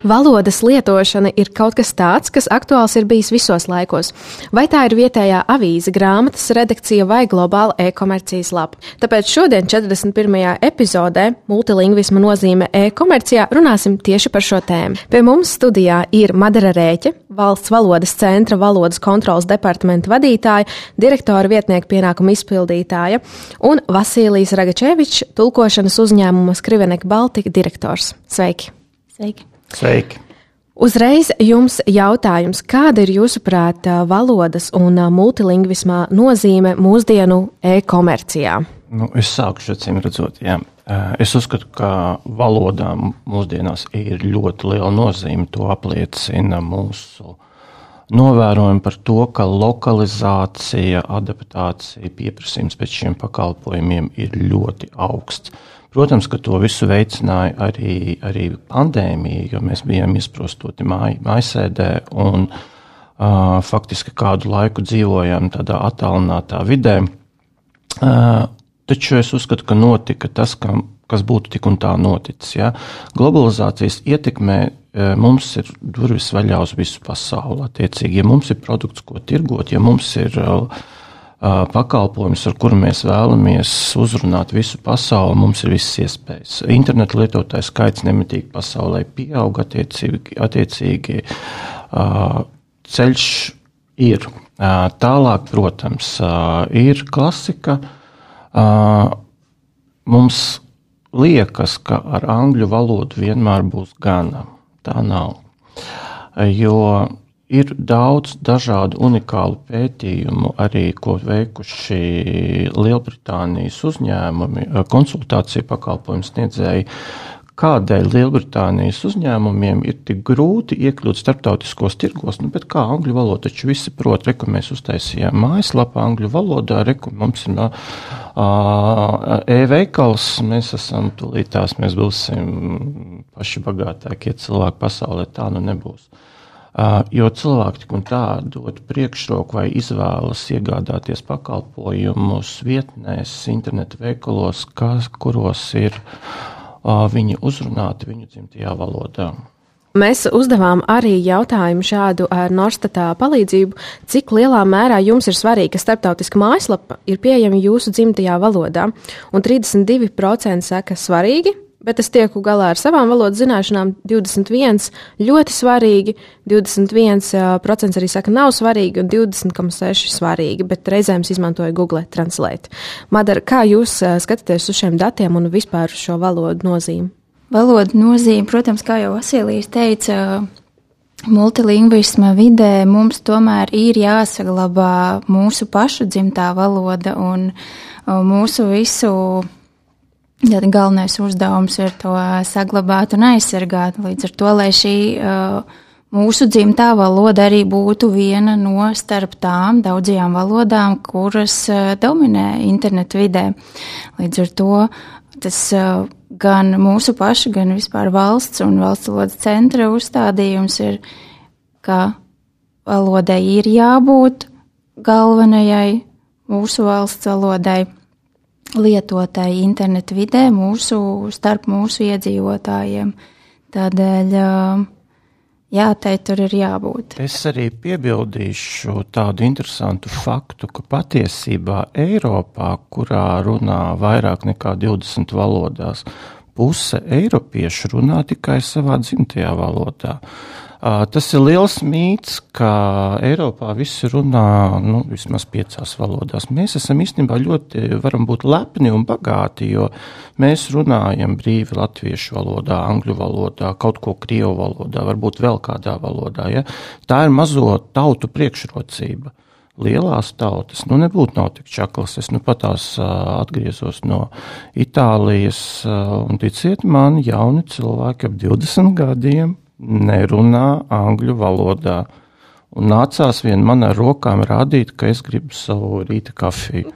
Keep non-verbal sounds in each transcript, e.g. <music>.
Valodas lietošana ir kaut kas tāds, kas aktuāls ir bijis visos laikos. Vai tā ir vietējā avīze, grāmatas redakcija vai globāla e-komercijas lapa. Tāpēc šodien, 41. epizodē, multilingvisma nozīme e-komercijā, runāsim tieši par šo tēmu. Pie mums studijā ir Madara Rēķe, valsts valodas centra valodas kontrolas departamenta vadītāja, direktora vietnieka pienākuma izpildītāja un Vasīlijas Ragačevičs, tulkošanas uzņēmuma Skrivenek Baltika direktors. Sveiki! Sveiki! Sveiki! Uzreiz jums jautājums, kāda ir jūsuprāt valodas un multilingvismā nozīme mūsdienu e-komercijā? Nu, es sākušu acīm redzot, jā. Es uzskatu, ka valodām mūsdienās ir ļoti liela nozīme. To apliecina mūsu novērojumi par to, ka lokalizācija, adaptācija, pieprasījums pēc šiem pakalpojumiem ir ļoti augsts. Protams, ka to visu veicināja arī, arī pandēmija, jo mēs bijām izprostoti māj, mājasēdē un uh, faktiski kādu laiku dzīvojām tādā attālinātā vidē. Uh, taču es uzskatu, ka notika tas, ka, kas būtu tik un tā noticis. Ja? Globalizācijas ietekmē mums ir durvis vaļā uz visu pasauli. Attiecīgi, ja mums ir produkts, ko tirgot, ja mums ir uh, pakalpojums, ar kuru mēs vēlamies uzrunāt visu pasauli, mums ir visas iespējas. Interneta lietotāju skaits nemitīgi pasaulē pieaug, attiecīgi, attiecīgi ceļš ir. Tālāk, protams, ir klasika. Mums liekas, ka ar angļu valodu vienmēr būs gana. Tā nav. Jo Ir daudz dažādu unikālu pētījumu, arī ko veikuši Lielbritānijas uzņēmumi, eh, konsultāciju pakalpojumu sniedzēji. Kādēļ Lielbritānijas uzņēmumiem ir tik grūti iekļūt starptautiskos tirgos, nu, bet kā angļu valoda taču visi prot, reku mēs uztaisījām mājaslapā angļu valodā, reku mums ir e-veikals, mēs esam tūlītās, mēs būsim paši bagātākie cilvēki pasaulē, tā nu nebūs. Jo cilvēki tik un tā dod priekšroku vai izvēlas iegādāties pakalpojumus vietnēs, internetu veikalos, kas, kuros ir viņi uzrunāti viņu dzimtajā valodā. Mēs uzdevām arī jautājumu šādu ar Norstatā palīdzību, cik lielā mērā jums ir svarīgi, ka starptautiska mājaslapa ir pieejama jūsu dzimtajā valodā, un 32% saka svarīgi, bet es tieku galā ar savām valodas zināšanām. 21 ļoti svarīgi, 21% arī saka, nav svarīgi, un 20,6% svarīgi, bet reizēm es izmantoju Google Translate. Madara, kā jūs skatāties uz šiem datiem un vispār uz šo valodu nozīmi? Valoda nozīme, protams, kā jau Vasilijas teica, multilingvisma vidē mums tomēr ir jāsaglabā mūsu pašu dzimtā valoda un mūsu visu Tad galvenais uzdevums ir to saglabāt un aizsargāt. Līdz ar to, lai šī uh, mūsu dzimtā valoda arī būtu viena no starp tām daudzajām valodām, kuras uh, dominē internetu vidē. Līdz ar to tas uh, gan mūsu paša, gan vispār valsts un valsts valodas centra uzstādījums ir, ka valodai ir jābūt galvenajai mūsu valsts valodai lietotāji internetu vidē mūsu, starp mūsu iedzīvotājiem. Tādēļ, jā, tai tur ir jābūt. Es arī piebildīšu tādu interesantu faktu, ka patiesībā Eiropā, kurā runā vairāk nekā 20 valodās, puse eiropiešu runā tikai savā dzimtajā valodā. Tas ir liels mīts, ka Eiropā visi runā nu, vismaz piecās valodās. Mēs esam īstenībā ļoti, varam būt lepni un bagāti, jo mēs runājam brīvi latviešu valodā, angļu valodā, kaut ko krievu valodā, varbūt vēl kādā valodā. Ja? Tā ir mazo tautu priekšrocība lielās tautas, nu, nebūtu nav tik čaklas. Es nu patās uh, atgriezos no Itālijas, un ticiet man, jauni cilvēki ap 20 gadiem nerunā angļu valodā. un nācās vien man ar rokām rādīt, ka es gribu savu rīta kafiju.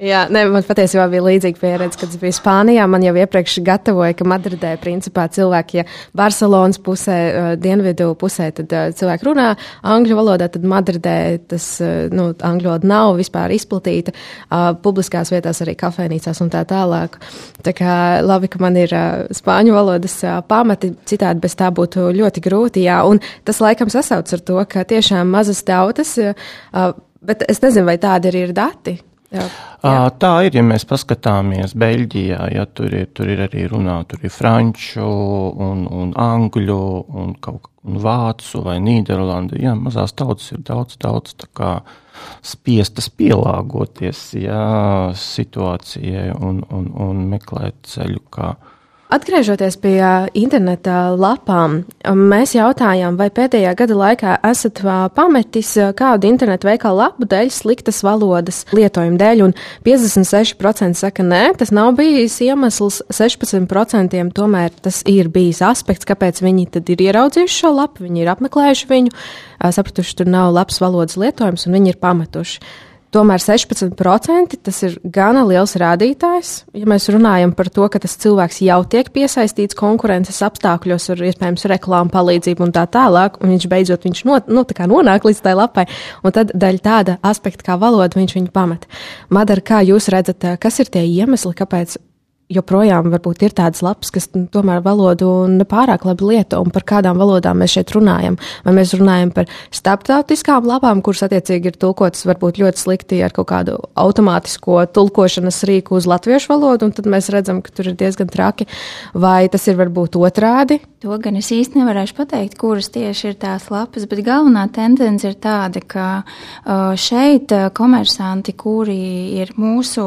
Jā, ne, man patiesībā bija līdzīga pieredze, kad es biju Spānijā. Man jau iepriekš gatavoja, ka Madridē, principā, cilvēki, ja Barcelonas pusē, uh, dienvidu pusē, tad uh, cilvēki runā angļu valodā, tad Madridē tas, uh, nu, angļu valoda nav vispār izplatīta. Uh, publiskās vietās arī kafejnīcās un tā tālāk. Tā kā labi, ka man ir uh, spāņu valodas uh, pamati, citādi bez tā būtu ļoti grūti. Jā, un tas laikam sasauc ar to, ka tiešām mazas tautas, uh, bet es nezinu, vai tādi arī ir dati. Jā, jā. Tā ir, ja mēs paskatāmies Beļģijā, ja tur ir, tur ir arī runā, tur ir franču un, un angļu un kaut un vācu vai nīderlandi. Jā, mazās tautas ir daudz, daudz tā kā spiestas pielāgoties, jā, situācijai un, un, un meklēt ceļu, kā Atgriežoties pie interneta lapām, mēs jautājām, vai pēdējā gada laikā esat pametis kādu internetu veikalu lapu dēļ sliktas valodas lietojuma dēļ, un 56% saka, nē, tas nav bijis iemesls, 16% tomēr tas ir bijis aspekts, kāpēc viņi tad ir ieraudzījuši šo lapu, viņi ir apmeklējuši viņu, sapratuši, tur nav labs valodas lietojums, un viņi ir pametuši. Tomēr 16% tas ir gana liels rādītājs. Ja mēs runājam par to, ka tas cilvēks jau tiek piesaistīts konkurences apstākļos ar iespējams reklāmu palīdzību un tā tālāk, un viņš beidzot viņš no, nu, tā nonāk līdz tai lapai, un tad daļa tāda aspekta kā valoda viņš viņu pamet. Madara, kā jūs redzat, kas ir tie iemesli, kāpēc joprojām varbūt ir tādas lapas, kas nu, tomēr valodu nepārāk labi lieto, un par kādām valodām mēs šeit runājam. Vai mēs runājam par starptautiskām lapām, kuras attiecīgi ir tulkotas varbūt ļoti slikti ar kaut kādu automātisko tulkošanas rīku uz latviešu valodu, un tad mēs redzam, ka tur ir diezgan traki, vai tas ir varbūt otrādi? To gan es īsti nevarēšu pateikt, kuras tieši ir tās lapas, bet galvenā tendence ir tāda, ka šeit komersanti, kuri ir mūsu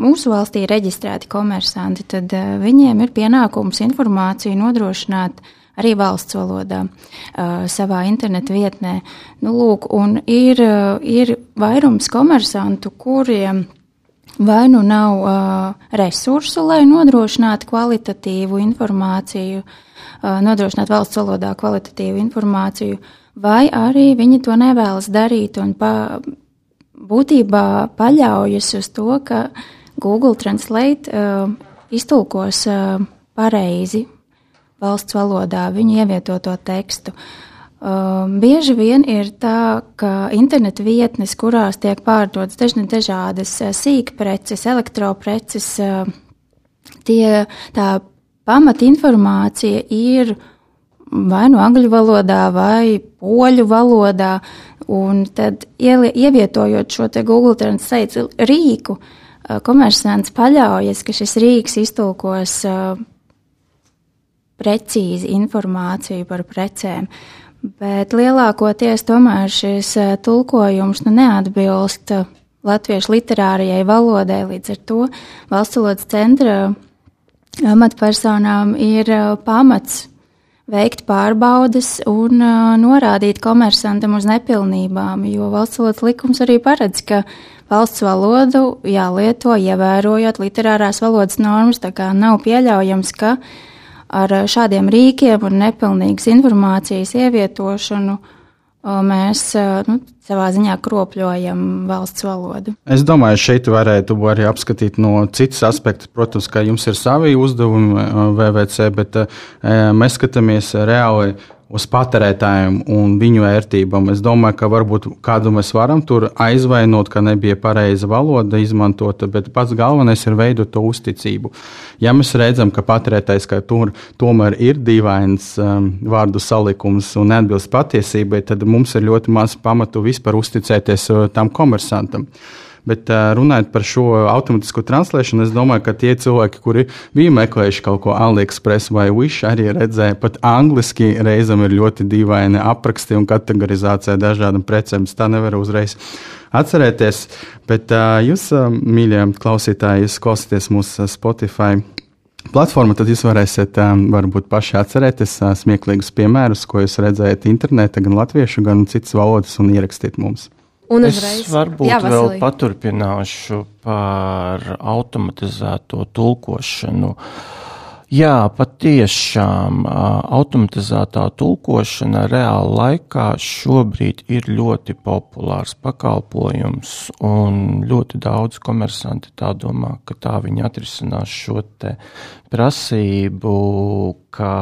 mūsu valstī reģistrēti komersanti, tad uh, viņiem ir pienākums informāciju nodrošināt arī valsts valodā uh, savā interneta vietnē. Nu, lūk, un ir, uh, ir vairums komersantu, kuriem vai nu nav resursu, lai nodrošinātu kvalitatīvu informāciju, nodrošinātu valsts valodā kvalitatīvu informāciju, vai arī viņi to nevēlas darīt un pa, būtībā paļaujas uz to, ka Google Translate uh, iztulkos uh, pareizi valsts valodā viņu ievietoto tekstu. Uh, bieži vien ir tā, ka interneta vietnes, kurās tiek pārdotas dažne dažādas uh, sīkpreces, elektropreces, uh, tie, tā pamatinformācija ir vai no angļu valodā, vai poļu valodā, un tad ievietojot šo Google Translate rīku, uh, komersants paļaujas, ka šis rīks iztulkos uh, precīzi informāciju par precēm. Bet lielākoties tomēr šis uh, tulkojums nu, neatbilst uh, latviešu literārajai valodai. Līdz ar to valsts valodas centra amatpersonām ir pamats veikt pārbaudes un norādīt komersantam uz nepilnībām, jo valsts valodas likums arī paredz, ka valsts valodu jālieto, ievērojot literārās valodas normas, tā kā nav pieļaujams, ka ar šādiem rīkiem un nepilnīgas informācijas ievietošanu mēs nu, savā ziņā kropļojam valsts valodu. Es domāju, šeit varētu arī apskatīt no citas aspekta. Protams, ka jums ir savi uzdevumi VVC, bet mēs skatāmies reāli uz patērētājiem un viņu vērtībām. Es domāju, ka varbūt kādu mēs varam tur aizvainot, ka nebija pareiza valoda izmantota, bet pats galvenais ir veidot to uzticību. Ja mēs redzam, ka patērētājs ka tur tomēr ir dīvains um, vārdu salikums un neatbilst patiesībai, tad mums ir ļoti maz pamatu vispār uzticēties uh, tam komersantam. Bet runājot par šo automātisko translēšanu, es domāju, ka tie cilvēki, kuri bija meklējuši kaut ko AliExpress vai Wish, arī redzēja, pat angliski reizēm ir ļoti dīvaini apraksti un kategorizācija dažādām precēm. Tā nevar uzreiz atcerēties. Bet jūs, mīļie klausītāji, jūs klausāties mūsu Spotify platforma, tad jūs varēsiet varbūt paši atcerēties smieklīgus piemērus, ko jūs redzējat internetā, gan latviešu, gan citas valodas, un ierakstīt mums. Un uzreiz, es varbūt jā, vēl paturpināšu par automatizēto tulkošanu. Jā, patiešām automatizētā tulkošana reāla laikā šobrīd ir ļoti populārs pakalpojums, un ļoti daudz komersanti tā domā, ka tā viņi atrisinās šo te prasību, ka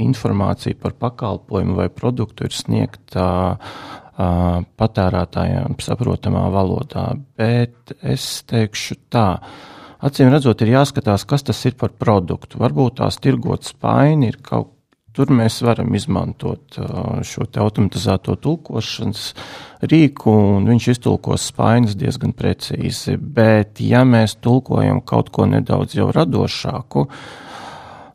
informācija par pakalpojumu vai produktu ir sniegta patērētājiem saprotamā valodā, bet es teikšu tā Acīm redzot, ir jāskatās, kas tas ir par produktu. Varbūt tās tirgot spaini ir kaut Tur mēs varam izmantot uh, šo automatizēto tulkošanas rīku, un viņš iztulkos spaiņas diezgan precīzi. Bet, ja mēs tulkojam kaut ko nedaudz jau radošāku,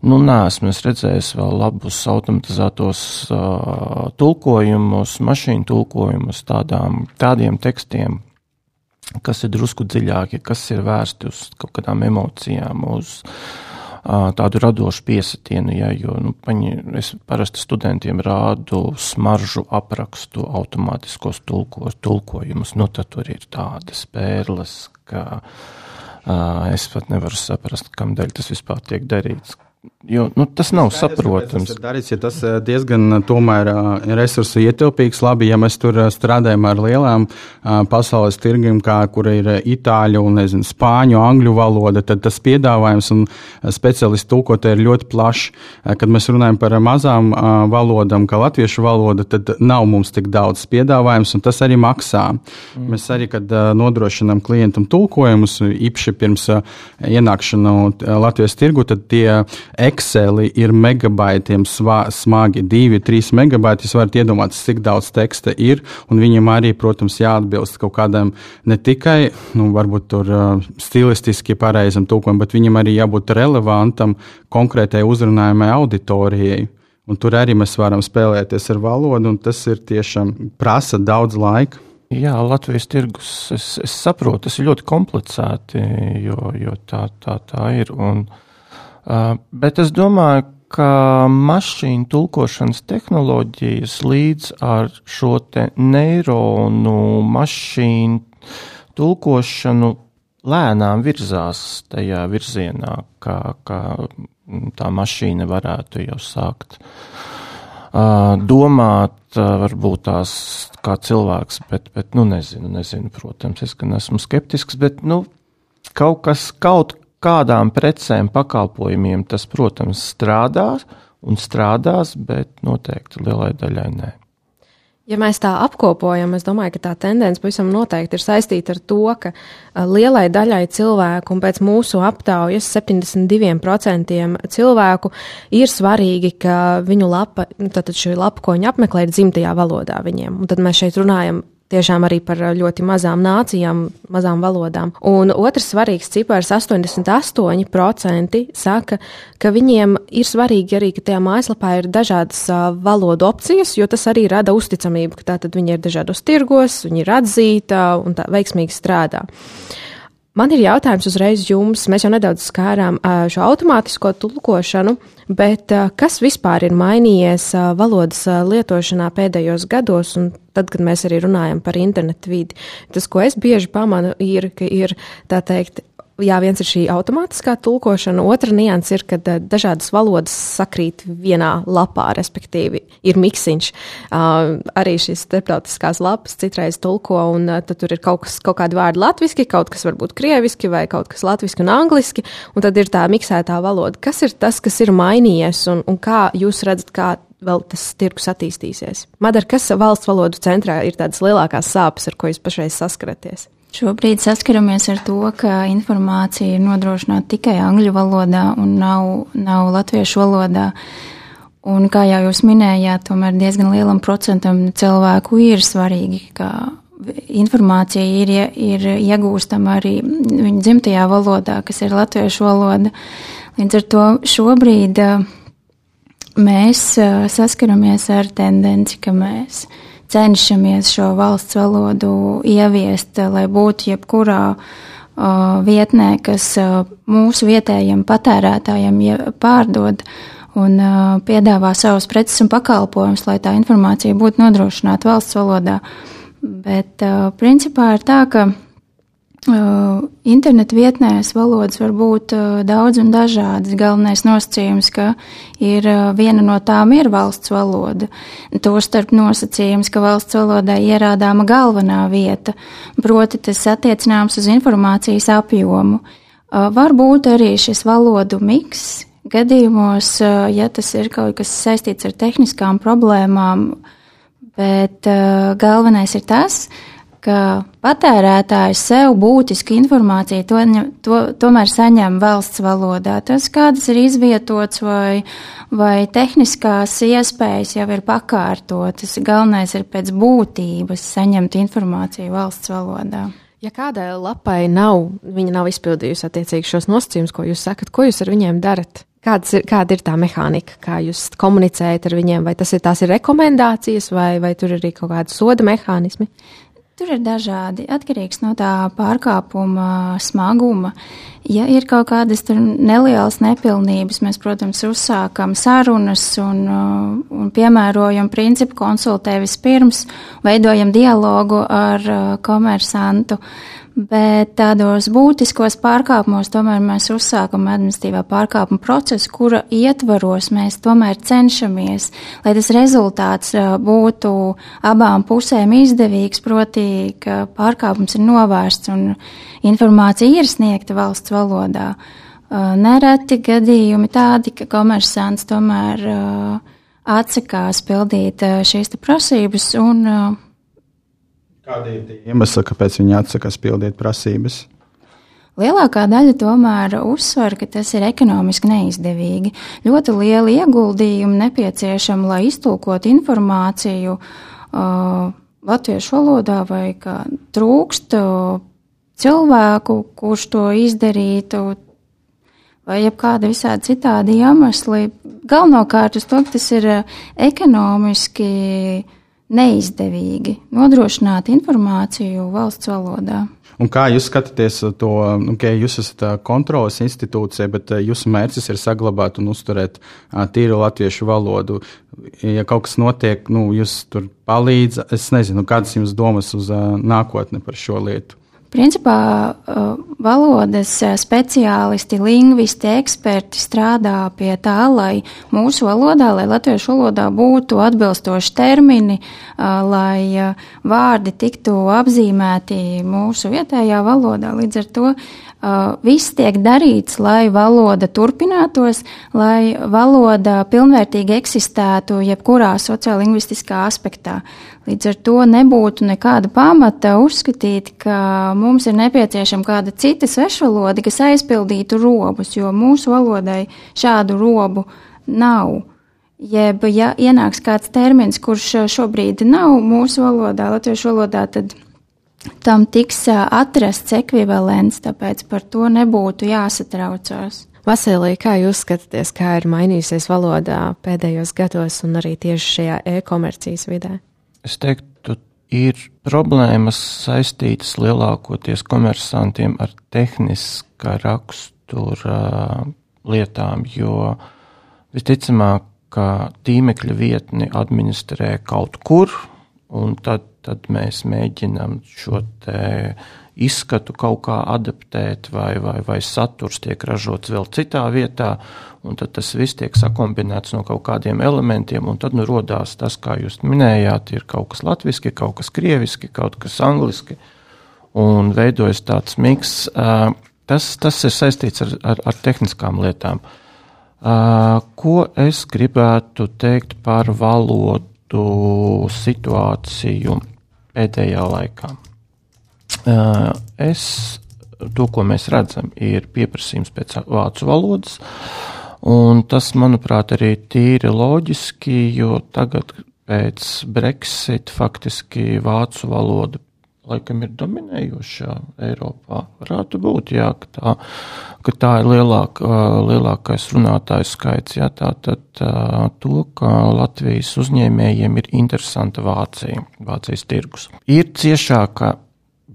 nu, nesmu redzējis vēl labus automatizētos uh, tulkojumus, mašīnu tulkojumus tādām, tādiem tekstiem, kas ir drusku dziļāki, kas ir vērsti uz kaut kādām emocijām, uz uh, tādu radošu piesatienu. Ja, jo nu, paņi, es parasti studentiem rādu smaržu aprakstu, automātiskos tulkos, tulkojumus. Nu, tad tur ir tādas pērles, ka uh, es pat nevaru saprast, kam dēļ tas vispār tiek darīts Jo, nu, tas nav saprotams. Tas darīts, ja tas eh, diezgan eh, tomēr eh, resursu ietilpīgs. Labi, ja mēs tur strādājam ar lielām pasaules tirgiem, kā kur ir itāļu un nezinu, spāņu, angļu valoda, tad tas piedāvājums un speciālistu tulkotāji ir ļoti plašs. Kad mēs runājam par mazām valodām, kā latviešu valoda, tad nav mums tik daudz piedāvājums, un tas arī maksā. Mm. Mēs arī, kad nodrošinām klientam tulkojumus, īpaši pirms ienākšanu Latvijas tirgu, tad tie Exceli ir megabaitiem svā, smagi, 2-3 megabaiti. Jūs varat iedomāties, cik daudz teksta ir, un viņam arī, protams, jāatbilst kaut kādam ne tikai, nu, varbūt tur uh, stilistiski pareizam tūkojumam, bet viņam arī jābūt relevantam konkrētai uzrunājumai auditorijai. Un tur arī mēs varam spēlēties ar valodu, un tas ir tiešām prasa daudz laika. Jā, Latvijas tirgus, es, es saprotu, tas ir ļoti komplicēti, jo, jo tā, tā, tā ir. Un, Uh, bet es domāju, ka mašīnu tulkošanas tehnoloģijas līdz ar šo neironu mašīnu tulkošanu lēnām virzās tajā virzienā, kā, kā tā mašīna varētu jau sākt uh, domāt, uh, varbūt tās kā cilvēks, bet, bet nu nezinu, nezinu, protams, es gan esmu skeptisks, bet, nu, kaut kas, kaut kādām precēm, pakalpojumiem tas, protams, strādās un strādās, bet noteikti lielai daļai nē. Ja mēs tā apkopojam, es domāju, ka tā tendence pavisam noteikti ir saistīta ar to, ka lielai daļai cilvēku, un pēc mūsu aptaujas 72% cilvēku, ir svarīgi, ka viņu lapa, nu, tātad šī lapa, ko viņi apmeklē, ir dzimtajā valodā viņiem. Un tad mēs šeit runājam tiešām arī par ļoti mazām nācijām, mazām valodām. Un otrs svarīgs cipars - 88% saka, ka viņiem ir svarīgi arī, ka tajā mājaslapā ir dažādas valodu opcijas, jo tas arī rada uzticamību, ka tātad viņi ir dažādos tirgos, viņi ir atzīta un tā veiksmīgi strādā. Man ir jautājums uzreiz jums. Mēs jau nedaudz skārām šo automātisko tulkošanu, bet kas vispār ir mainījies valodas lietošanā pēdējos gados, un tad, kad mēs arī runājam par internetu vidi? Tas, ko es bieži pamanu, ir, ka ir tā teikt jā, viens ir šī automātiskā tulkošana, otra nianses ir, kad eh, dažādas valodas sakrīt vienā lapā, respektīvi, ir miksiņš. Uh, arī šīs starptautiskās lapas citreiz tulko, un uh, tad tur ir kaut, kas, kaut kādi vārdi latviski, kaut kas varbūt krieviski vai kaut kas latviski un angliski, un tad ir tā miksētā valoda. Kas ir tas, kas ir mainījies, un, un kā jūs redzat, kā vēl tas tirgus attīstīsies? Madara, kas valsts valodu centrā ir tādas lielākās sāpes, ar ko jūs pašreiz saskaraties? Šobrīd saskaramies ar to, ka informācija ir nodrošināta tikai angļu valodā un nav, nav latviešu valodā. Un, kā jau jūs minējāt, tomēr diezgan lielam procentam cilvēku ir svarīgi, ka informācija ir, ir iegūstama arī viņu dzimtajā valodā, kas ir latviešu valoda. Līdz ar to šobrīd eh, mēs eh, saskaramies ar tendenci, ka mēs cenšamies šo valsts valodu ieviest, lai būtu jebkurā uh, vietnē, kas uh, mūsu vietējiem patērētājiem pārdod un piedāvā savus preces un pakalpojumus, lai tā informācija būtu nodrošināta valsts valodā. Bet principā ir tā, ka Internetu vietnēs valodas var būt daudz un dažādas. Galvenais nosacījums, ka ir viena no tām ir valsts valoda. Tostarp nosacījums, ka valsts valodai ierādāma galvenā vieta, proti tas attiecināms uz informācijas apjomu. Varbūt arī šis valodu miks gadījumos, ja tas ir kaut kas saistīts ar tehniskām problēmām, bet galvenais ir tas, ka ka patērētājs sev būtisku informāciju to, to, tomēr saņem valsts valodā. Tas, kādas ir izvietots vai, vai tehniskās iespējas jau ir pakārtotas, galvenais ir pēc būtības saņemt informāciju valsts valodā. Ja kādai lapai nav, viņa nav izpildījusi attiecīgi šos nosacījumus, ko jūs sakat, ko jūs ar viņiem darat? Kāds ir, kāda ir tā mehānika, kā jūs komunicējat ar viņiem? Vai tas ir tās ir rekomendācijas, vai, vai tur ir arī kaut kādi soda mehānismi? Tur ir dažādi atkarīgs no tā pārkāpuma smaguma. Ja ir kaut kādas nelielas nepilnības, mēs, protams, uzsākam sarunas un, uh, un piemērojam principu konsultē vispirms, veidojam dialogu ar uh, komersantu. Bet tādos būtiskos pārkāpumos tomēr mēs uzsākam administratīvā pārkāpuma procesu, kura ietvaros mēs tomēr cenšamies, lai tas rezultāts būtu abām pusēm izdevīgs, proti, ka pārkāpums ir novērsts un informācija ir sniegta valsts valodā. Nereti gadījumi tādi, ka komersants tomēr atsakās pildīt šīs prasības un Kādi ir tie iemesli, kāpēc viņi atsakās pildīt prasības? Lielākā daļa tomēr uzsver, ka tas ir ekonomiski neizdevīgi. Ļoti liela ieguldījuma nepieciešama, lai iztulkotu informāciju uh, latviešu valodā, vai ka trūkst uh, cilvēku, kurš to izdarītu, vai jebkāda visādi citādi iemesli. Galvenokārt uz to, ka tas ir uh, ekonomiski neizdevīgi nodrošināt informāciju valsts valodā. Un kā jūs skatāties to, nu, ka jūs esat kontrolas institūcija, bet jūsu mērķis ir saglabāt un uzturēt tīru latviešu valodu? Ja kaut kas notiek, nu, jūs tur palīdzat, es nezinu, kādas jums domas uz nākotni par šo lietu? Principā valodas speciālisti, lingvisti, eksperti strādā pie tā, lai mūsu valodā, lai latviešu valodā būtu atbilstoši termini, lai vārdi tiktu apzīmēti mūsu vietējā valodā. Līdz ar to viss tiek darīts, lai valoda turpinātos, lai valoda pilnvērtīgi eksistētu jebkurā sociālingvistiskā aspektā. Līdz ar to nebūtu nekāda pamata uzskatīt, ka mums ir nepieciešama kāda cita svešvaloda, kas aizpildītu robus, jo mūsu valodai šādu robu nav. Jeb, ja ienāks kāds termins, kurš šobrīd nav mūsu valodā, latviešu valodā, tad tam tiks atrasts ekvivalents, tāpēc par to nebūtu jāsatraucās. Vasilija, kā jūs skatāties, kā ir mainījusies valodā pēdējos gados un arī tieši šajā e-komercijas vidē? Es teiktu, ir problēmas saistītas lielākoties komersantiem ar tehniska rakstura lietām, jo visticamāk, ka tīmekļa vietni administrē kaut kur, un tad, tad mēs mēģinam šo izskatu kaut kā adaptēt, vai, vai, vai saturs tiek ražots vēl citā vietā, un tad tas viss tiek sakombinēts no kaut kādiem elementiem, un tad nu rodās tas, kā jūs minējāt, ir kaut kas latviski, kaut kas krieviski, kaut kas angliski, un veidojas tāds miks. Tas, tas ir saistīts ar, ar, ar tehniskām lietām. Ko es gribētu teikt par valodu situāciju pēdējā laikā? Es, to, ko mēs redzam, ir pieprasījums pēc vācu valodas, un tas, manuprāt, arī tīri loģiski, jo tagad pēc Brexit faktiski vācu valoda laikam ir dominējošā Eiropā. Varētu būt, jā, ka tā, ka tā ir lielāk, lielākais runātājs skaits. Jā, tā tad to, ka Latvijas uzņēmējiem ir interesanta Vācija, Vācijas tirgus. Ir ciešāka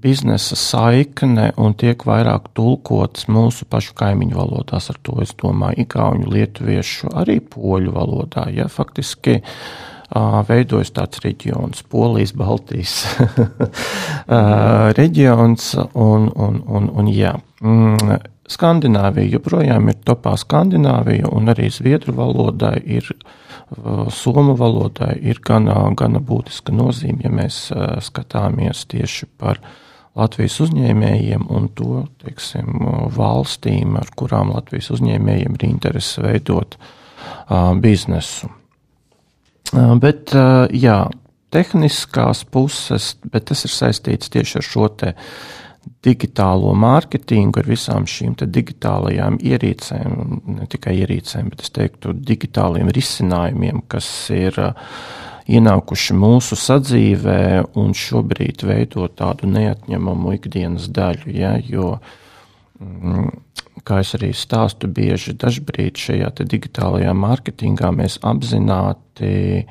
biznesa saikne un tiek vairāk tulkots mūsu pašu kaimiņu valodās. Ar to es domāju, ikauņu, lietuviešu, arī poļu valodā. Ja, faktiski veidojas tāds reģions, Polijas, Baltijas <laughs> reģions. Un, un, un, un, jā. Skandināvija joprojām ir topā Skandināvija, un arī zviedru valodai ir, somu valodai ir gana, gana būtiska nozīme, ja mēs skatāmies tieši par Latvijas uzņēmējiem un to, teiksim, valstīm, ar kurām Latvijas uzņēmējiem ir interese veidot uh, biznesu. Uh, bet, uh, jā, tehniskās puses, bet tas ir saistīts tieši ar šo te digitālo mārketingu, ar visām šīm digitālajām ierīcēm, ne tikai ierīcēm, bet es teiktu, digitāliem risinājumiem, kas ir ienākuši mūsu sadzīvē un šobrīd veido tādu neatņemamu ikdienas daļu. Ja, jo, mm, kā es arī stāstu bieži, dažbrīd šajā digitālajā mārketingā mēs apzināti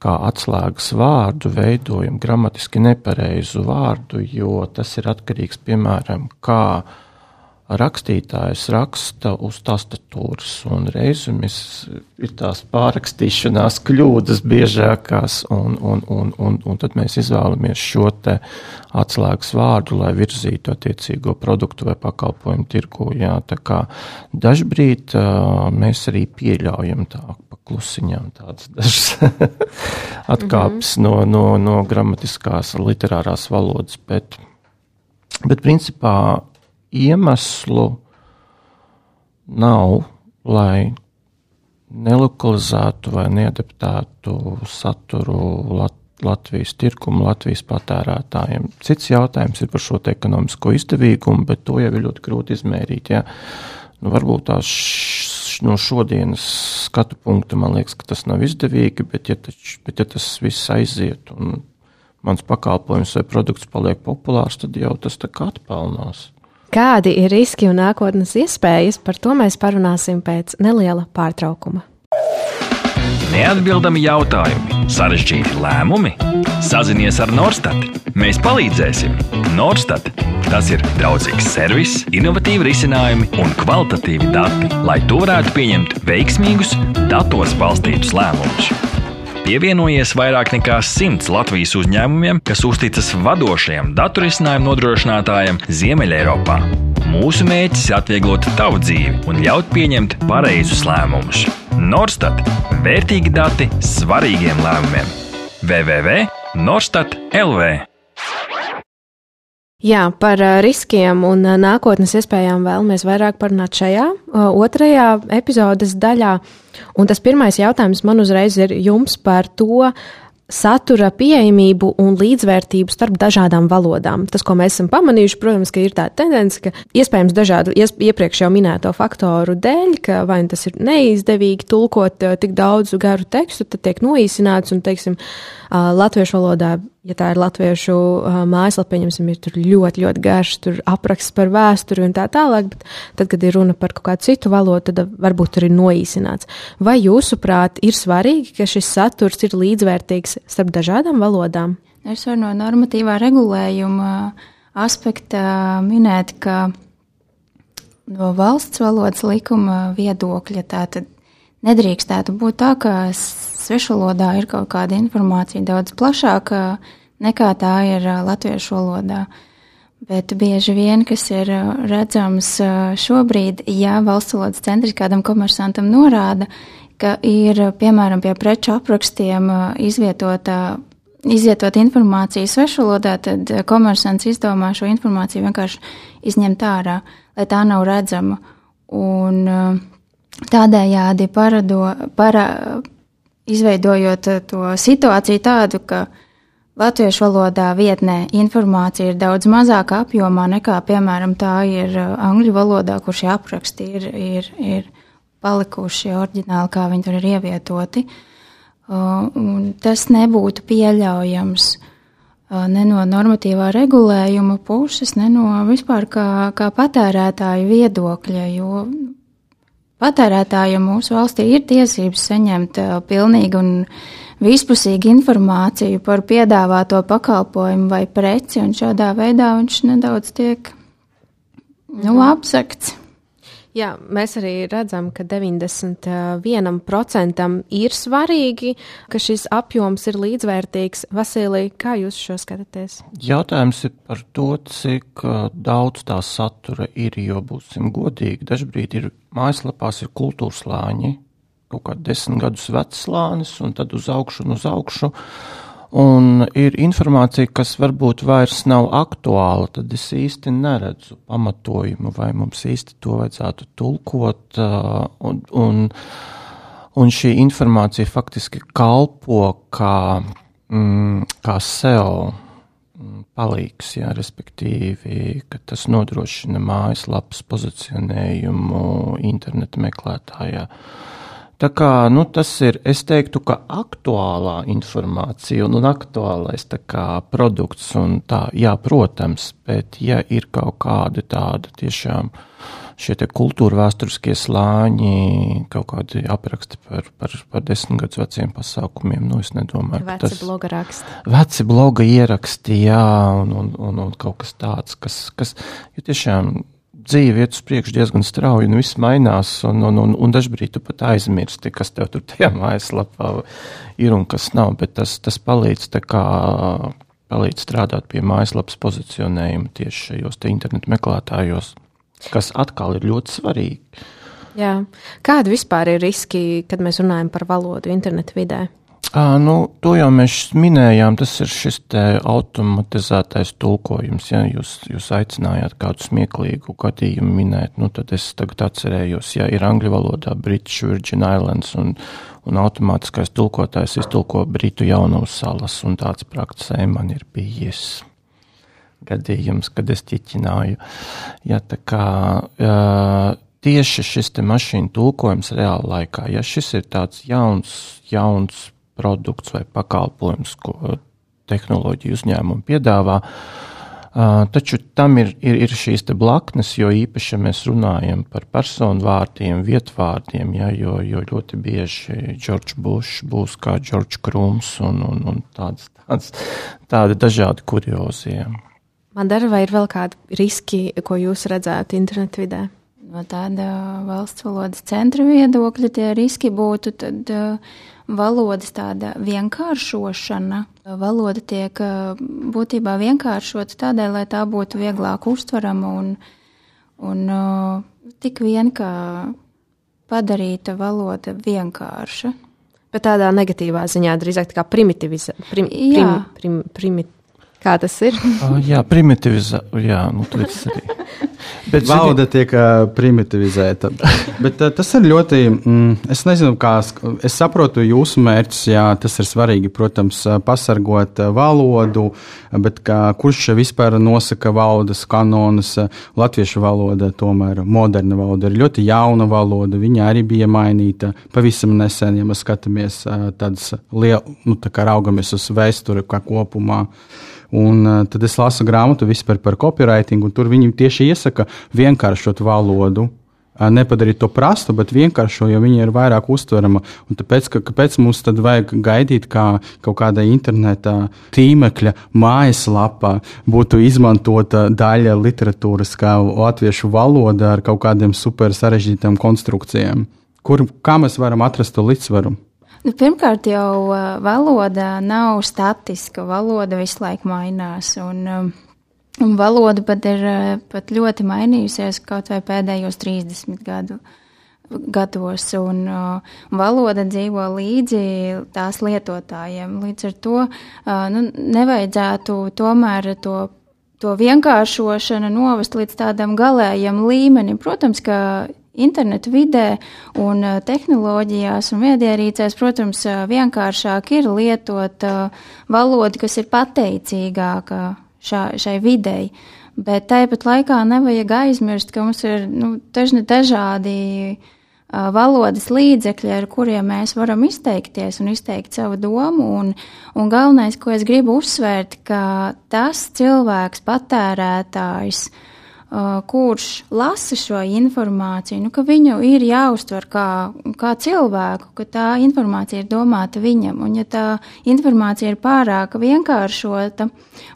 kā atslēgas vārdu veidojam gramatiski nepareizu vārdu, jo tas ir atkarīgs piemēram kā rakstītājs raksta uz tastatūras, un reizēm ir tās pārrakstīšanās kļūdas biežākās, un, un, un, un, un tad mēs izvēlamies šo te atslēgas vārdu, lai virzītu attiecīgo produktu vai pakalpojumu tirgu. Jā, tā kā dažbrīd uh, mēs arī pieļaujam tā klusiņām tādas <laughs> dažas atkāpes mm -hmm. no, no, no gramatiskās, literārās valodas, bet, bet principā iemeslu nav, lai nelokalizētu vai neadaptētu saturu Lat Latvijas tirkumu, Latvijas patērētājiem. Cits jautājums ir par šo ekonomisko izdevīgumu, bet to jau ir ļoti grūti izmērīt. Ja? Nu, varbūt tās no šodienas skatu punkta man liekas, ka tas nav izdevīgi, bet ja, tač, bet ja tas viss aiziet un mans pakalpojums vai produkts paliek populārs, tad jau tas tā kā atpelnās. Kādi ir riski un nākotnes iespējas, par to mēs parunāsim pēc neliela pārtraukuma. Neatbildami jautājumi, sarežģīti lēmumi. Sazinies ar Norstat. Mēs palīdzēsim. Norstat. Tas ir draudzīgs servis, innovatīvi risinājumi un kvalitatīvi dati, lai tu varētu pieņemt veiksmīgus, datos balstītus lēmumus. Pievienojies vairāk nekā simts Latvijas uzņēmumiem, kas uzticas vadošajam datorisinājumu nodrošinātājam Ziemeļeiropā. Mūsu mērķis ir atvieglot tavu dzīvi un ļaut pieņemt pareizus lēmumus. Norstat - vērtīgi dati svarīgiem lēmumiem. www.norstat.lv Jā, par riskiem un nākotnes iespējām vēlamies vairāk parunāt šajā otrajā epizodes daļā. Un tas pirmais jautājums man uzreiz ir jums par to, satura pieejamību un līdzvērtību starp dažādām valodām. Tas, ko mēs esam pamanījuši, protams, ir tā tendence, ka iespējams dažādu iepriekš jau minēto faktoru dēļ, ka vai nu tas ir neizdevīgi tulkot tik daudz garu tekstu, tad tiek noīsināts un, teiksim, latviešu valodā, ja tā ir latviešu mājaslapa, pieņemsim, ir tur ļoti, ļoti garš, tur apraksts par vēsturi un tā tālāk, bet tad, kad ir runa par kaut kādu citu valodu, tad varbūt tur ir noīsināts. Vai jūsuprāt ir svarīgi, ka šis saturs ir līdzvērtīgs starp dažādām valodām? Es varu no normatīvā regulējuma aspekta minēt, ka no valsts valodas likuma viedokļa tātad nedrīkstētu būt tā, ka svešvalodā ir kaut kāda informācija daudz plašāka nekā tā ir latviešu valodā. Bet bieži vien, kas ir redzams šobrīd, ja valsts valodas centrs kādam komersantam norāda, ka ir piemēram pie preču aprakstiem izvietota, izvietot informāciju svešvalodā, tad komersants izdomā šo informāciju vienkārši izņemt ārā, lai tā nav redzama. Un tādējādi parado, para, izveidojot eh, to situāciju tādu, ka latviešu valodā vietnē informācija ir daudz mazāka apjomā nekā, piemēram, tā ir eh, angļu valodā, kur šie apraksti ir, ir, ir palikuši oriģināli, kā viņi tur ir ievietoti. Un tas nebūtu pieļaujams ne no normatīvā regulējuma puses, ne no vispār kā, kā patērētāju viedokļa, jo Patērētājiem mūsu valstī ir tiesības saņemt uh, pilnīgu un vispusīgu informāciju par piedāvāto pakalpojumu vai preci, un šādā veidā viņš nedaudz tiek nu, apsekts. Jā, mēs arī redzam, ka 91% ir svarīgi, ka šis apjoms ir līdzvērtīgs. Vasilija, kā jūs šo skatāties? Jautājums ir par to, cik daudz tā satura ir, jo būsim godīgi. Dažbrīd ir mājaslapās ir kultūras slāņi, kaut kā desmit gadus vecs slānis, un tad uz augšu un uz augšu. Un ir informācija, kas varbūt vairs nav aktuāla, tad es īsti neredzu pamatojumu, vai mums īsti to vajadzētu tulkot. Un, un, un šī informācija faktiski kalpo kā, mm, kā SEO mm, palīgs, jā, respektīvi, ka tas nodrošina mājaslapas pozicionējumu interneta meklētājā. Tā kā nu, tas ir, es teiktu, ka aktuālā informācija un, un aktuālais kā, produkts, un tā, jā, protams, bet ja ir kaut kādi tādi tiešām šie kultūra vēsturiskie slāņi, kaut kādi apraksti par, par, par desmit gadus veciem pasākumiem, nu es nedomāju, veci ka tas. bloga raksti. Veci bloga ieraksti, jā, un, un, un, un kaut kas tāds, kas, kas, jo tiešām dzīve iet uz priekšu diezgan strauji, un viss mainās, un, un, un, un dažkārt tu pat aizmirsti, kas tev tur tajā <laughs> mājaslapā ir un kas nav, bet tas, tas palīdz, kā, palīdz strādāt pie mājaslapas pozicionējuma tieši šajos internetu meklētājos, kas atkal ir ļoti svarīgi. Jā. Kādi vispār ir riski, kad mēs runājam par valodu internetu vidē? À, nu, to jau mēs minējām. Tas ir šis automatizētais tulkojums. Ja jūs, jūs aicinājāt kādu smieklīgu gadījumu minēt, nu, tad es tagad atcerējos, ja ir angļu valodā British Virgin Islands un, un automātiskais tulkotājs iztulko Britu jaunavas salas, un tāds praktizē man ir bijis gadījums, kad es ķiķināju. Ja, tā kā, jā, tieši šis mašīnu tulkojums reāla laikā, ja šis ir tāds jauns, jauns produkts vai pakalpojums, ko tehnoloģiju uzņēmumi piedāvā. Uh, taču tam ir, ir, ir šīs blaknes, jo īpaši, ja mēs runājam par personu vārdiem, vietvārdiem, ja, jo, jo ļoti bieži Džordžs Bušs būs kā Džordžs Krūms un, un, un tāds, tāds, tādi dažādi kuriozie. Man dara, vai ir vēl kādi riski, ko jūs redzētu internetu vidē? No tāda valsts valodas centra viedokļa tie riski būtu tad, uh, valodas tāda vienkāršošana. Valoda tiek būtībā vienkāršota tādēļ, lai tā būtu vieglāk uztverama un, un tik vien kā padarīta valoda vienkārša. Bet tādā negatīvā ziņā drīzāk tā kā primitivizēta. Prim, prim, prim, prim, kā tas ir? uh, jā, primitivizēta. Jā, nu. <laughs> Bet valoda tiek uh, primitivizēta. Bet uh, tas ir ļoti. Mm, es nezinu, kā. Es saprotu jūsu mērķus. Jā, tas ir svarīgi, protams, pasargot valodu. Bet kā, kurš vispār nosaka valodas kanonus? Latviešu valoda, tomēr moderna valoda, ir ļoti jauna valoda. Viņa arī bija mainīta pavisam nesen, ja mēs skatāmies tādas lielas, nu, tā kā raugamies uz vēsturi kā kopumā. Un uh, tad es lasu grāmatu vispār par copywriting, un tur viņi tieši iesaka vienkāršot valodu. Uh, nepadarīt to prastu, bet vienkāršo, jo viņa ir vairāk uztverama. Un tāpēc, ka, kāpēc mums tad vajag gaidīt, kā kaut kāda interneta tīmekļa mājaslapā būtu izmantota daļa literatūras, kā latviešu valoda ar kaut kādiem super sarežģītām konstrukcijām? Kur, kā mēs varam atrast to līdzsvaru? Nu, pirmkārt, jau uh, valoda nav statiska. Valoda visu laiku mainās. Un, um, un valoda pat ir uh, pat ļoti mainījusies kaut vai pēdējos 30 gadu, gados. Un, uh, valoda dzīvo līdzi tās lietotājiem. Līdz ar to nu, nevajadzētu tomēr to to vienkāršošanu novest līdz tādam galējam līmenim. Protams, ka internetu vidē un eh, tehnoloģijās un viedierīcēs, protams, eh, vienkāršāk ir lietot eh, valodu, kas ir pateicīgāka šā, šai videi. Bet tāpat laikā nevajag aizmirst, ka mums ir nu, dažādi valodas līdzekļi, ar kuriem mēs varam izteikties un izteikt savu domu. Un, un galvenais, ko es gribu uzsvērt, ka tas cilvēks, patērētājs, Uh, kurš lasa šo informāciju, nu, ka viņu ir jāuztver kā, kā cilvēku, ka tā informācija ir domāta viņam. Un, ja tā informācija ir pārāk vienkāršota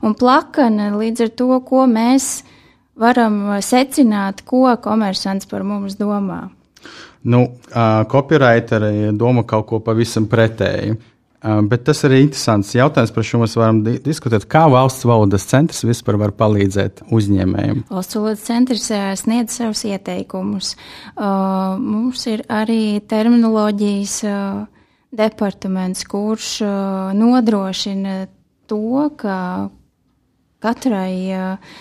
un plakana līdz ar to, ko mēs varam secināt, ko komersants par mums domā. Nu, uh, copywriteri domā kaut ko pavisam pretēju. Uh, bet tas ir interesants jautājums, par šo mēs varam di diskutēt. Kā valsts valodas centrs vispār var palīdzēt uzņēmējiem? Valsts valodas centrs uh, sniedz savus ieteikumus. Uh, mums ir arī terminoloģijas uh, departaments, kurš uh, nodrošina to, ka katrai uh,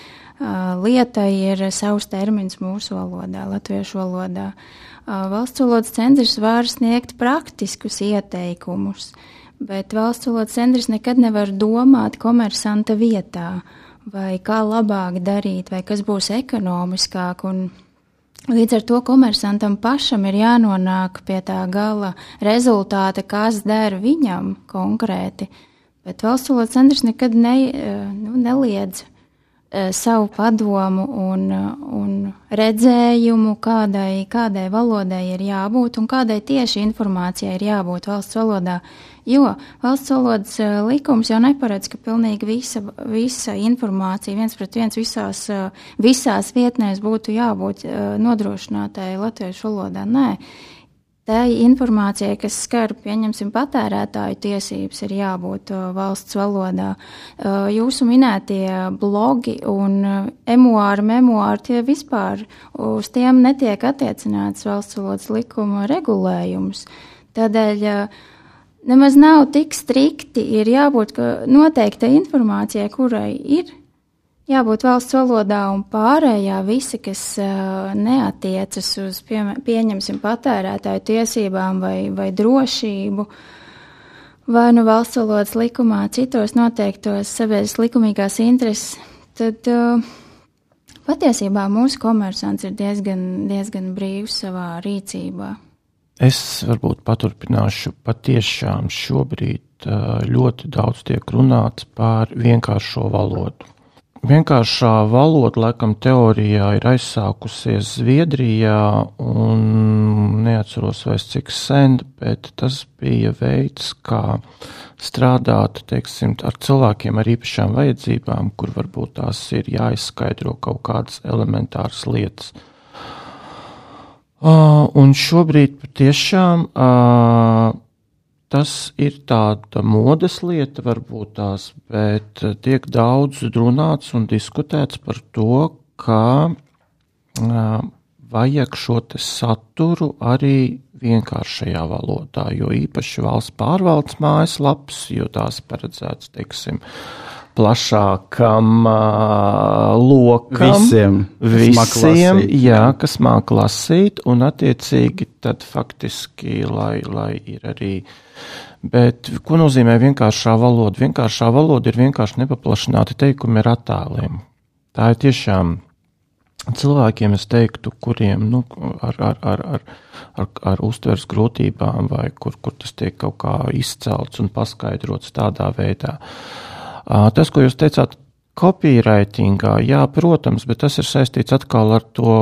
lietai ir savs termins mūsu valodā, latviešu valodā. Valsts valodas centrs var sniegt praktiskus ieteikumus, bet valsts valodas centrs nekad nevar domāt komersanta vietā, vai kā labāk darīt, vai kas būs ekonomiskāk. Līdz ar to komersantam pašam ir jānonāk pie tā gala rezultāta, kas der viņam konkrēti. Bet valsts valodas centrs nekad ne, nu, neliedz savu padomu un, un redzējumu, kādai, kādai valodai ir jābūt un kādai tieši informācijai ir jābūt valsts valodā. Jo valsts valodas eh, likums jau neparedz, ka pilnīgi visa, visa informācija viens pret viens visās, visās vietnēs būtu jābūt nodrošinātai latviešu valodā. Nē, Tā informācija, kas skar, pieņemsim, patērētāju tiesības, ir jābūt uh, valsts valodā. Uh, jūsu minētie blogi un uh, emuāri, memoāri, tie vispār uz tiem netiek attiecināts valsts valodas likuma regulējums. Tādēļ nemaz nav tik strikti, ir jābūt noteikta informācijai, kurai ir jābūt valsts valodā un pārējā visi, kas uh, neatiecas uz, pie, pieņemsim, patērētāju tiesībām vai, vai drošību, vai nu valsts valodas likumā, citos noteiktos sabiedriskas likumīgās intereses, tad uh, patiesībā mūsu komersants ir diezgan, diezgan brīvs savā rīcībā. Es varbūt paturpināšu. Patiešām šobrīd ļoti daudz tiek runāts par vienkāršo valodu vienkāršā valoda, laikam, teorijā ir aizsākusies Zviedrijā, un neatceros vairs cik sen, bet tas bija veids, kā strādāt, teiksim, ar cilvēkiem ar īpašām vajadzībām, kur varbūt tās ir jāizskaidro kaut kādas elementāras lietas. Uh, un šobrīd patiešām uh, Tas ir tāda modes lieta, varbūt tās, bet tiek daudz runāts un diskutēts par to, kā uh, vajag šo saturu arī vienkāršajā valodā, jo īpaši valsts pārvaldes mājaslaps, jo tās paredzēts, teiksim, plašākam uh, lokam. Visiem, visiem jā, kas māk lasīt, un attiecīgi tad faktiski, lai, lai ir arī uh, Bet ko nozīmē vienkāršā valoda? Vienkāršā valoda ir vienkārši nepaplašināti teikumi ar attēliem. Tā ir tiešām cilvēkiem, es teiktu, kuriem nu, ar, ar, ar, ar, ar, ar uztveres grūtībām, vai kur, kur tas tiek kaut kā izcelts un paskaidrots tādā veidā. Tas, ko jūs teicāt, Copywritingā, jā, protams, bet tas ir saistīts atkal ar to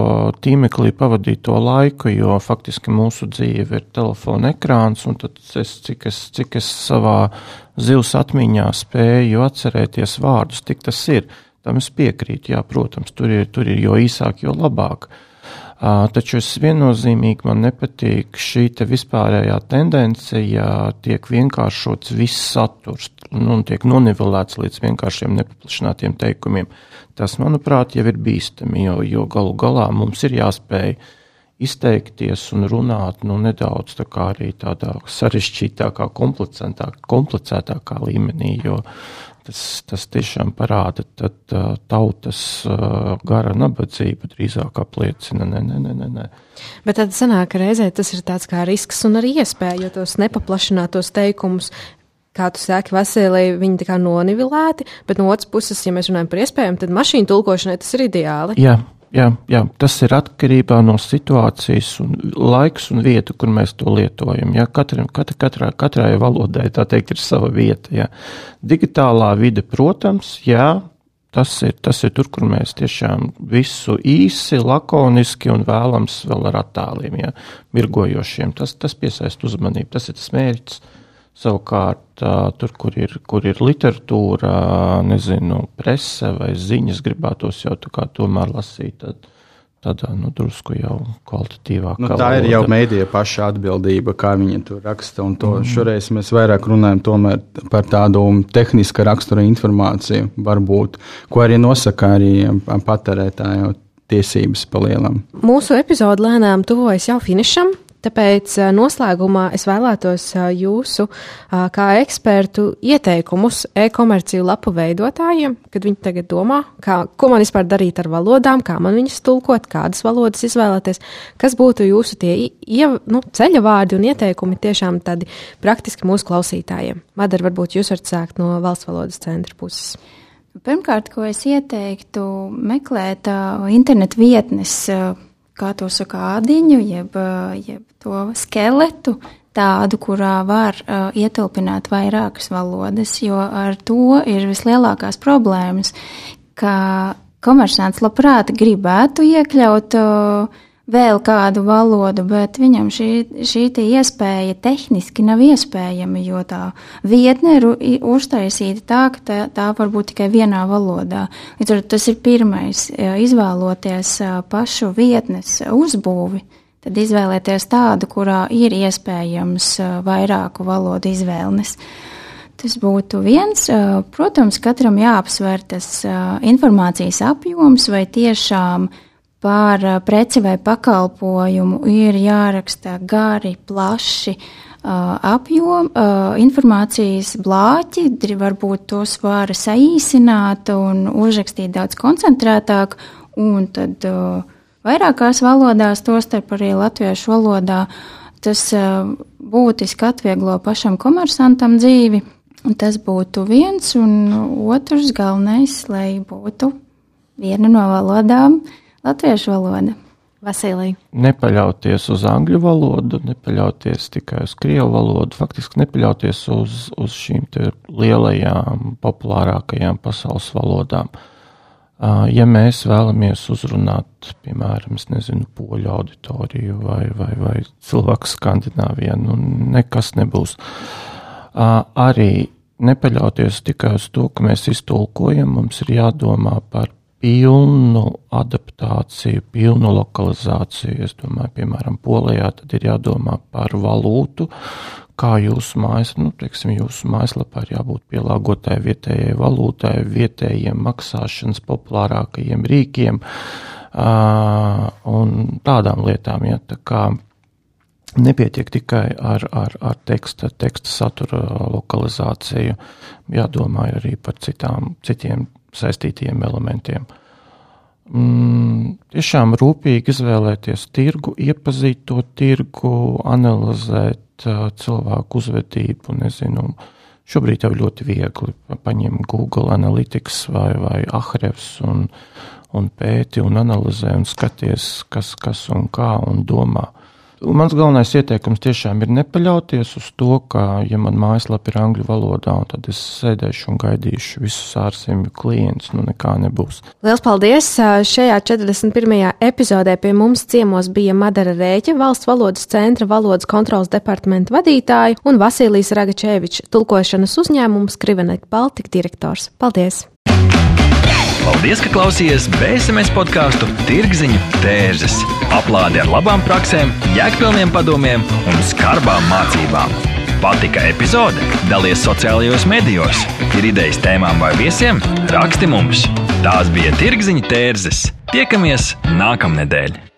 tīmeklī pavadīto laiku, jo faktiski mūsu dzīve ir telefona ekrāns, un tad es, cik es, cik es savā zivs atmiņā spēju atcerēties vārdus, tik tas ir. Tam es piekrītu, jā, protams, tur ir, tur ir jo īsāk, jo labāk. Uh, Taču es viennozīmīgi man nepatīk šī te vispārējā tendence, ja tiek vienkāršots viss saturs nu, un tiek nonivelēts līdz vienkāršiem nepaplašinātiem teikumiem. Tas, manuprāt, jau ir bīstami, jo, jo galu galā mums ir jāspēj izteikties un runāt nu, nedaudz tā arī tādā sarežģītākā, komplicētākā līmenī, jo Tas, tas tiešām parāda tad, uh, tautas uh, gara nabadzību, drīzāk apliecina. Nē, nē, nē, nē. Bet tad sanāk, reizē tas ir tāds kā risks un arī iespēja, jo tos nepaplašinātos teikumus kā tu saki, veselī, viņi tā kā nonivilēti, bet no otras puses, ja mēs runājam par iespējām, tad mašīnu tulkošanai tas ir ideāli. Jā, jā, jā, tas ir atkarībā no situācijas un laiks un vieta, kur mēs to lietojam. Jā, katra, katra, katrā, katrai valodai teikt ir sava vieta. Jā. Digitālā vide, protams, jā. Tas ir, tas ir tur, kur mēs tiešām visu īsi, lakoniski un vēlams vēl ar attēliem, ja, mirgojošiem. Tas, tas piesaista uzmanību, tas ir tas mērķis. Savukārt, tur, kur ir, kur ir literatūra, nezinu, prese vai ziņas, gribētos jau tomēr lasīt. Tad, tādā nu, drusku jau kvalitatīvākā. Nu, tā ir jau mēdīja paša atbildība, kā viņi to raksta. To, mm. Šoreiz mēs vairāk runājam par tādu tehniska rakstura informāciju, varbūt, ko arī nosaka arī patērētāju tiesības palielam. Mūsu epizode lēnām tuvojas jau finišam. Tāpēc noslēgumā es vēlētos jūsu, kā ekspertu, ieteikumus e-komerciju lapu veidotājiem, kad viņi tagad domā, kā, ko man vispār darīt ar valodām, kā man viņas tulkot, kādas valodas izvēlēties, kas būtu jūsu tie ie, nu, ceļa vārdi un ieteikumi tiešām tādi praktiski mūsu klausītājiem. Madara, varbūt jūs varat sākt no valsts valodas centra puses. Pirmkārt, ko es ieteiktu, meklēt uh, internetu vietnes. Uh, kā to saka, ādiņu, jeb, jeb to skeletu, tādu, kurā var uh, ietilpināt vairākas valodas, jo ar to ir vislielākās problēmas, ka komersants labprāt gribētu iekļaut uh, vēl kādu valodu, bet viņam šī, šī iespēja tehniski nav iespējama, jo tā vietne ir uztaisīta tā, ka tā, tā var būt tikai vienā valodā. Līdz ar to tas ir pirmais - izvēloties pašu vietnes uzbūvi. Tad izvēlēties tādu, kurā ir iespējams vairāku valodu izvēles. Tas būtu viens. Protams, katram jāapsver tas informācijas apjoms, vai tiešām uh, par eh, preci vai pakalpojumu ir jāraksta gari, plaši eh, apjom, eh, informācijas blāķi, varbūt tos var saīsināt un uzrakstīt daudz koncentrētāk, un tad vairākās valodās, tostarp arī latviešu valodā, tas būtiski atvieglo pašam komersantam dzīvi. Tas būtu viens, un otrs galvenais, lai būtu viena no valodām, uh, latviešu valoda. Vasilija. Nepaļauties uz angļu valodu, nepaļauties tikai uz krievu valodu, faktiski nepaļauties uz, uz šīm lielajām, populārākajām pasaules valodām. Ja mēs vēlamies uzrunāt, piemēram, nezinu, poļu auditoriju vai, vai, vai cilvēku Skandināvijā, nu nekas nebūs. Arī nepaļauties tikai uz to, ka mēs iztulkojam, mums ir jādomā par pilnu adaptāciju, pilnu lokalizāciju. Es domāju, piemēram, Polijā tad ir jādomā par valūtu, kā jūsu mājas, nu, teiksim, jūsu mājaslapā ir jābūt pielāgotai vietējai valūtai, vietējiem maksāšanas populārākajiem rīkiem uh, un tādām lietām. Ja, tā kā nepietiek tikai ar, ar, ar teksta, teksta satura lokalizāciju, jādomā arī par citām, citiem saistītiem elementiem. Mm, tiešām rūpīgi izvēlēties tirgu, iepazīt to tirgu, analizēt uh, cilvēku uzvedību. Nezinu, šobrīd jau ļoti viegli paņemt Google Analytics vai, vai Ahrefs un, un pēti un analizē un skaties, kas, kas un kā un domā. Mans galvenais ieteikums tiešām ir nepaļauties uz to, ka, ja man mājaslapa ir angļu valodā, tad es sēdēšu un gaidīšu visus ārzemju klientus. Nu, nekā nebūs. Lielas paldies! Šajā 41. epizodē pie mums ciemos bija Madara Rēķa, valsts valodas centra valodas kontrolas departamenta vadītāja un Vasilijas Ragačevičs, tulkošanas uzņēmums Krivenek Baltika direktors. Paldies! Paldies, ka klausījāties BSMS podkāstu Tirziņu tērzes. Aplādi ar labām praktiskām, jēgpilniem padomiem un skarbām mācībām. Patika epizode? Dalies sociālajos medijos, ir idejas tēmām vai viesiem? Raksti mums! Tās bija Tirziņu tērzes. Tiekamies nākamnedēļ!